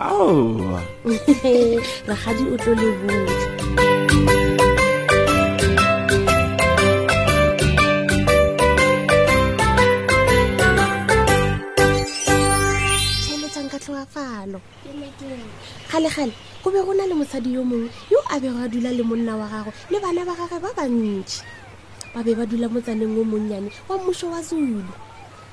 aowa rakgadi o tlo le botsa tšheletsang ka tlhoafalo kgale-kgale go be go na le mosadi yo mongwe yo a bego a dula le monna wa gagwe le bana ba gagwe ba bantši ba be ba dula motsaneng wo monnyane wa mmušo wa zulu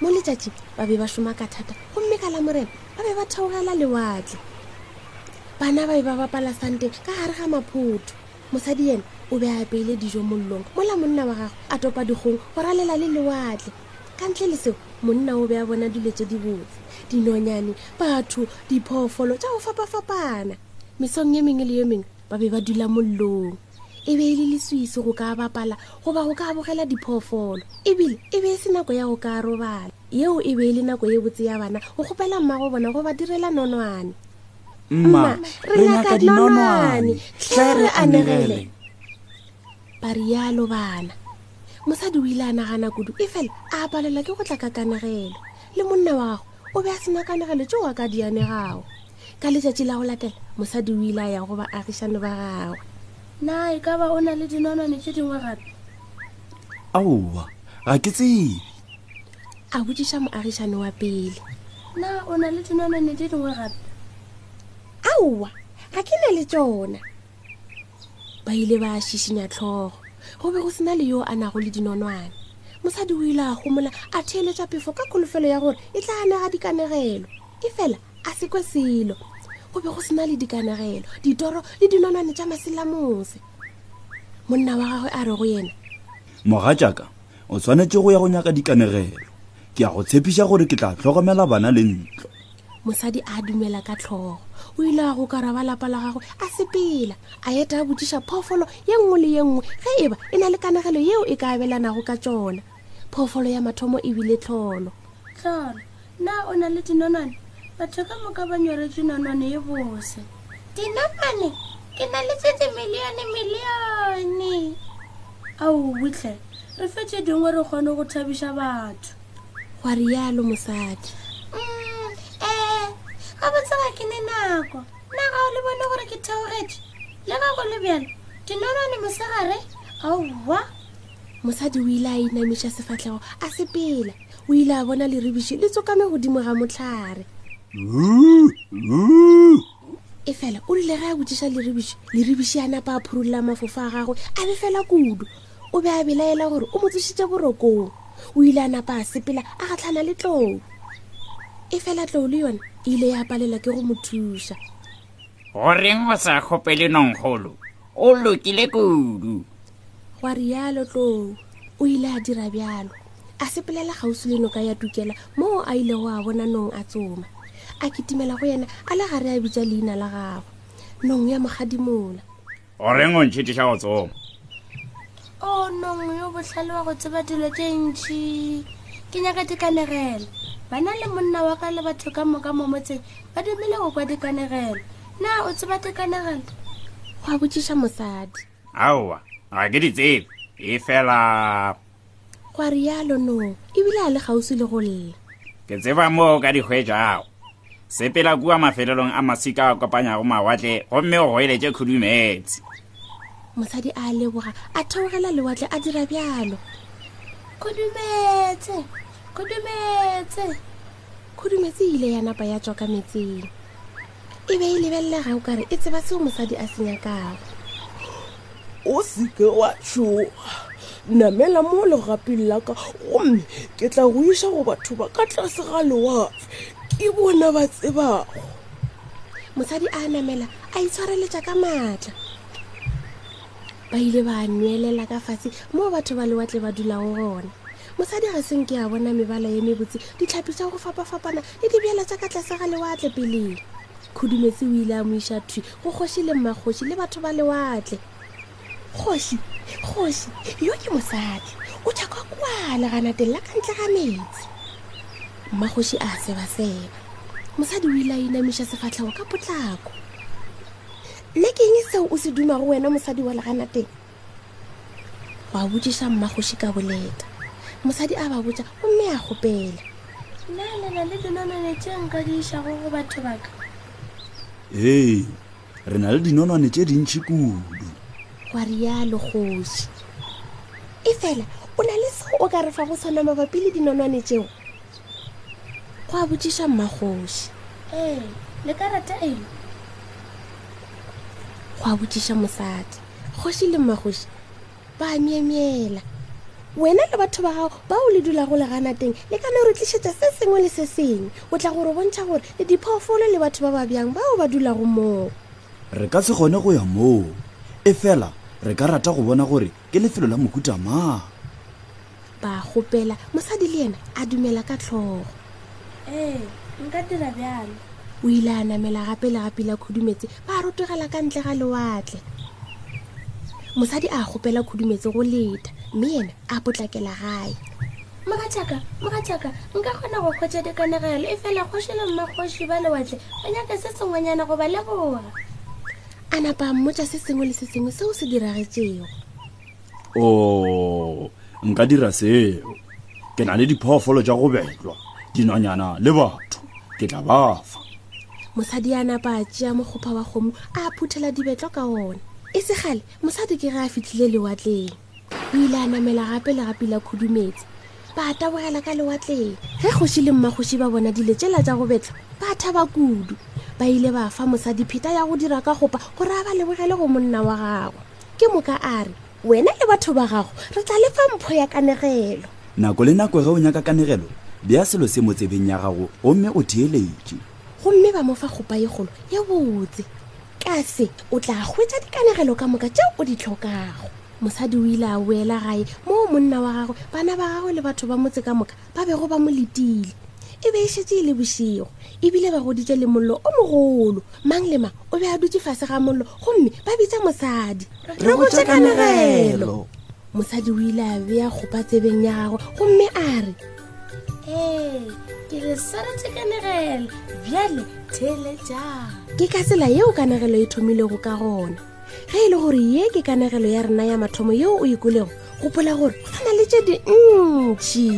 mo letšatši ba be ba šoma ka thata gomme ka la morena ba be ba theogela lewatle bana ba be ba bapala sante ka gare ga maphotho mosadi yena o be a apeile dijo mollong mola monna wa gago a topa dikgong go ralela le lewatle ka ntle le seo monna o be a bona dilo tse dibotse dinonyane batho diphoofolo tša go fapafapana mesong ye mengwe le yo mengwe ba be ba dula mollong e be e le leswise go ka bapala goba go ka bogela diphoofolo ebile e be e se nako ya go ka robala yeo e be e le nako ye botse ya bana go kgopela mmago bona go ba direla nonwane mma re nyaka dinonwane tlhe re anegele ba rialo bana mosadi o ile a nagana kudu e fela a palelwa ke go tla ka kanegelo le monna wa gago o be a sena kanegelo tšeo a ka dianegago ka letšatši la go latela mosadi o ile a ya go baagišane ba gagwe na e ka ba o na le dinonwane tše dingwe gape aowa ga ke tsebe a botšiša moagišane wa pele na o na le dinonwane tše dingwe gape aowa ga ke na le tsona ba ile ba šišinya tlhogo go be go sena le yo a nago le dinonwane mosadi o ile a gomola a theeletša pefo ka kholofelo ya gore e tla anega dikanegelo e fela a se kwe selo go be go sena le dikanegelo ditoro le dinonwane tša maselamose monna wa gagwe a re go yena moga jaaka o tshwanetse go ya go nyaka dikanegelo ke ya go tshepiša gore ke tla tlhokomela bana le ntlo mosadi a dumela ka tlhogo o ile a go kara ba lapa la gagwe a sepela a eta a botšiša phoofolo ye nngwe le ye nngwe ge e ba e na le kanegelo yeo e ka abelanago ka tšona phoofolo ya mathomo e bile tlholo tlholo na o na le dinonwane batho ka moka ba nyoretse nonwane e bose dinonwane ke na le tse dimilione milione aowetlhe re fetse dingwe re kgone go thabiša batho gwa rialo mosadi um ee ga botsega ke ne nako na ga o le bone gore ke theogetse le ga go le bjalo dinonwane mosegare aowa mosadi o ile a inamiša sefatlhego a sepela o ile a bona leribiši le tsokame godimo ga motlhare e fela o rile ge a botsiša leribiši leribiši a napa a phurolola mafofo a gagwe a be fela kudu o be a belaela gore o mo tsošitše borokong o ile a napa a sepela a gatlhana le tlou e fela tlou le yone e ile ya palela ke go mo thuša goreng o sa kgopele nongkgolo o lokile kudu gwa rialo tlou o ile a dira bjalo a sepelela gausi le noka ya tukela moo a ilego a bona nong a tsoma a kitimela go yena a le gare a bitša leina la gagwe nong ya mogadimola o reng o ntšhetiša go tsoma o oh, nong yo botlhale wa go tseba dilo tše ntšhi ke nyaka dikanegelo bana le monna wa ka le batho ka moka mo motseng ba dumile go kwa dikanegelo na o tseba dikanegelo go a botšiša mosadi aowa ga ke di tsebe e fela gwa rialo no ebile a le gausi le go lla ke tseba moo ka dihwetšago sepela kua mafelelong a masika a kopanyago mawatle gomme o goeletše khudumetse mosadi a leboga a theogela lewatle a dira bjalo khudumetse khudumetse khudumetse e ile ya napa ya tswa ka metseng e be e lebelelega o kare e tseba seo mosadi a se nyakago o seke wa tšhoga namela mo legapeng la ka gomme ke tla go iša go batho ba ka tlase ga lewafe ke bona ba tsebago mosadi a namela a itshwareletša ka maatla ba ile ba nwelela ka fatshe moo batho ba lewatle ba dulago gona mosadi ga seng ke a bona mebala ye mebotse ditlhapi tša go fapafapana le dibjala tša ka tlase ga lewatle peleng khudumetse o ile a mo iša thwi go kgoši le mmakgoši le batho ba lewatle kgoši kgoši yo ke mosadi o tšhaka kwana ganateng la ka ntle ga metsi mmakgoši a sebaseba mosadi o ile a inamiša sefatlhego ka potlako nna ke eng seo o se dumago wena mosadi wa leganateng ba botšiša mmagoši ka boleta mosadi a ba botša gomme a kgopela na le na le dinonwane tše nka di išago go batho baka ee re na le dinonwane tše dintšhi kudu wa rialo kgoši e fela o na le seo o ka re fa go sona mabapi le dinonwane tšeo go a botšiša mmagoši ee le ka rata eng go a botšiša mosadi kgoši le mmagoši ba a myemyela wena le batho ba gago ba o le dulago le gana teng le ka no re tlišetša se sengwe le se sengwe o tla gore bontšha gore le diphoofolo le batho ba ba bjang bao ba dulago moo re ka se kgone go ya moo e fela re ka rata go bona gore ke lefelo la mohuta mang ba gopela mosadi le yena a dumela ka tlhogo ee nka dira bjalo o ile a namela gape le gape la khudumetse ba rotogela ka ntle ga lewatle mosadi a gopela khudumetse go leta mme yena a potlakela gae mogatšaka mogatšaka nka kgona go kgwetša dikanegelo e fela kgoši le mmakgoši ba lewatle ba nyaka se sengwenyana goba leboga a napa mmotša se sengwe le se sengwe seo se diragetšego o oh, nka dira seo ke na le diphoofolo tša go betlwa dinonyana le batho ke tla bafa mosadi a napa a tšea mokgopha wa kgomo a phuthela dibetlo ka ona e segale mosadi ke ge a fitlhile lewatleng o ile a namela gape le gapila khudumetse ba tabogela ka lewatleng ge kgoši le mmakgoši ba bona dile tšela tša go betla ba thaba kudu ba ile ba fa mosadi pheta ya go dira ka gopa gore a ba lebogele go monna wa gagwe ke moka a re wena le batho ba gago re tla lefa mpho ya kanegelo nako le nako ge o nyaka kanegelo bea selo se mo tsebeng ya gago gomme o theeletše gomme ba mo fa kgopa ye kgolo ye botse ka se o tla hwetša dikanegelo ka moka tšeo o di tlhokago mosadi o ile a boela gae moo monna wa gagwe bana ba gagwe le batho ba motse ka moka ba bego ba mo letile e be e šetse e le bošego ebile ba goditše le mollo o mogolo mang le mang o be a dutse fase ga mollo gomme ba bitsa mosadi re botse kanegelo mosadi o ile a bea kgopa tsebeng ya gagwe gomme a re ee ke le swaretse kanegelo bjale theletša ke ka tsela yeo kanegelo e thomilego ka gona ge e le gore ye ke kanegelo ya rena ya mathomo yeo o ikolego gopola gore go na le tše dintšhi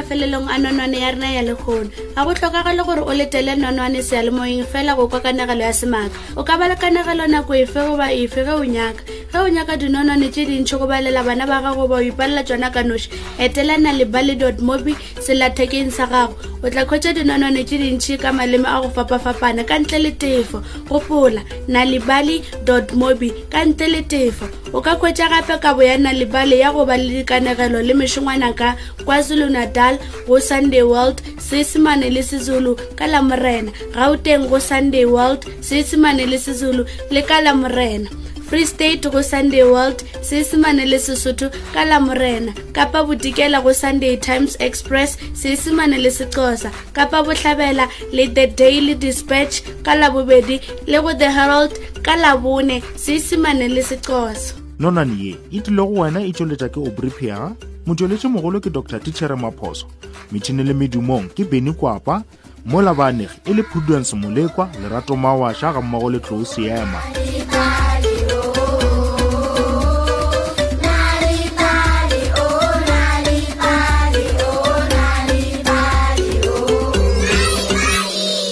mafelelong a nonwane ya rena ya lekgono ga go tlhokagale gore o letele nonwane sealemoyeng fela go kwa kanegelo ya semaka o ka ba le kanegelo nako efe goba efe ge o nyaka ge o nyaka dinonwane tše dintšhi go balela bana ba gago ba o ipalela tsona ka noši etelana le bale dot mobi selathekeng sa gago o tla kgwetsa dinonwane tše dintšhi ka maleme a go fapafapana ka ntle le tefo gopola na libali dot mobi ka ntle le tefo o ka kgwetsa gape kabo ya na libale ya go ba le dikanegelo le mešongwana ka kwazulu-natal go sunday world seesemane le sezulu ka la morena gauteng go sunday world seesemane le sezulu le ka la morena free state go sunday world seesemane le sesotho ka la morena kapa bodikela go sunday times express seesemane le sexosa kapa bohlabela le the daily dispatch ka labobedi le go the herald ka labone seesemane le sexosa nonane ye e tlile go wena e tšweletša ke obry piega motšweletši mogolo ke dr tichere maphoso metšhini le medumong ke beny kwapa mola baanegi e le prudence molekwa lerato mawaša ga mmogo le tlou seema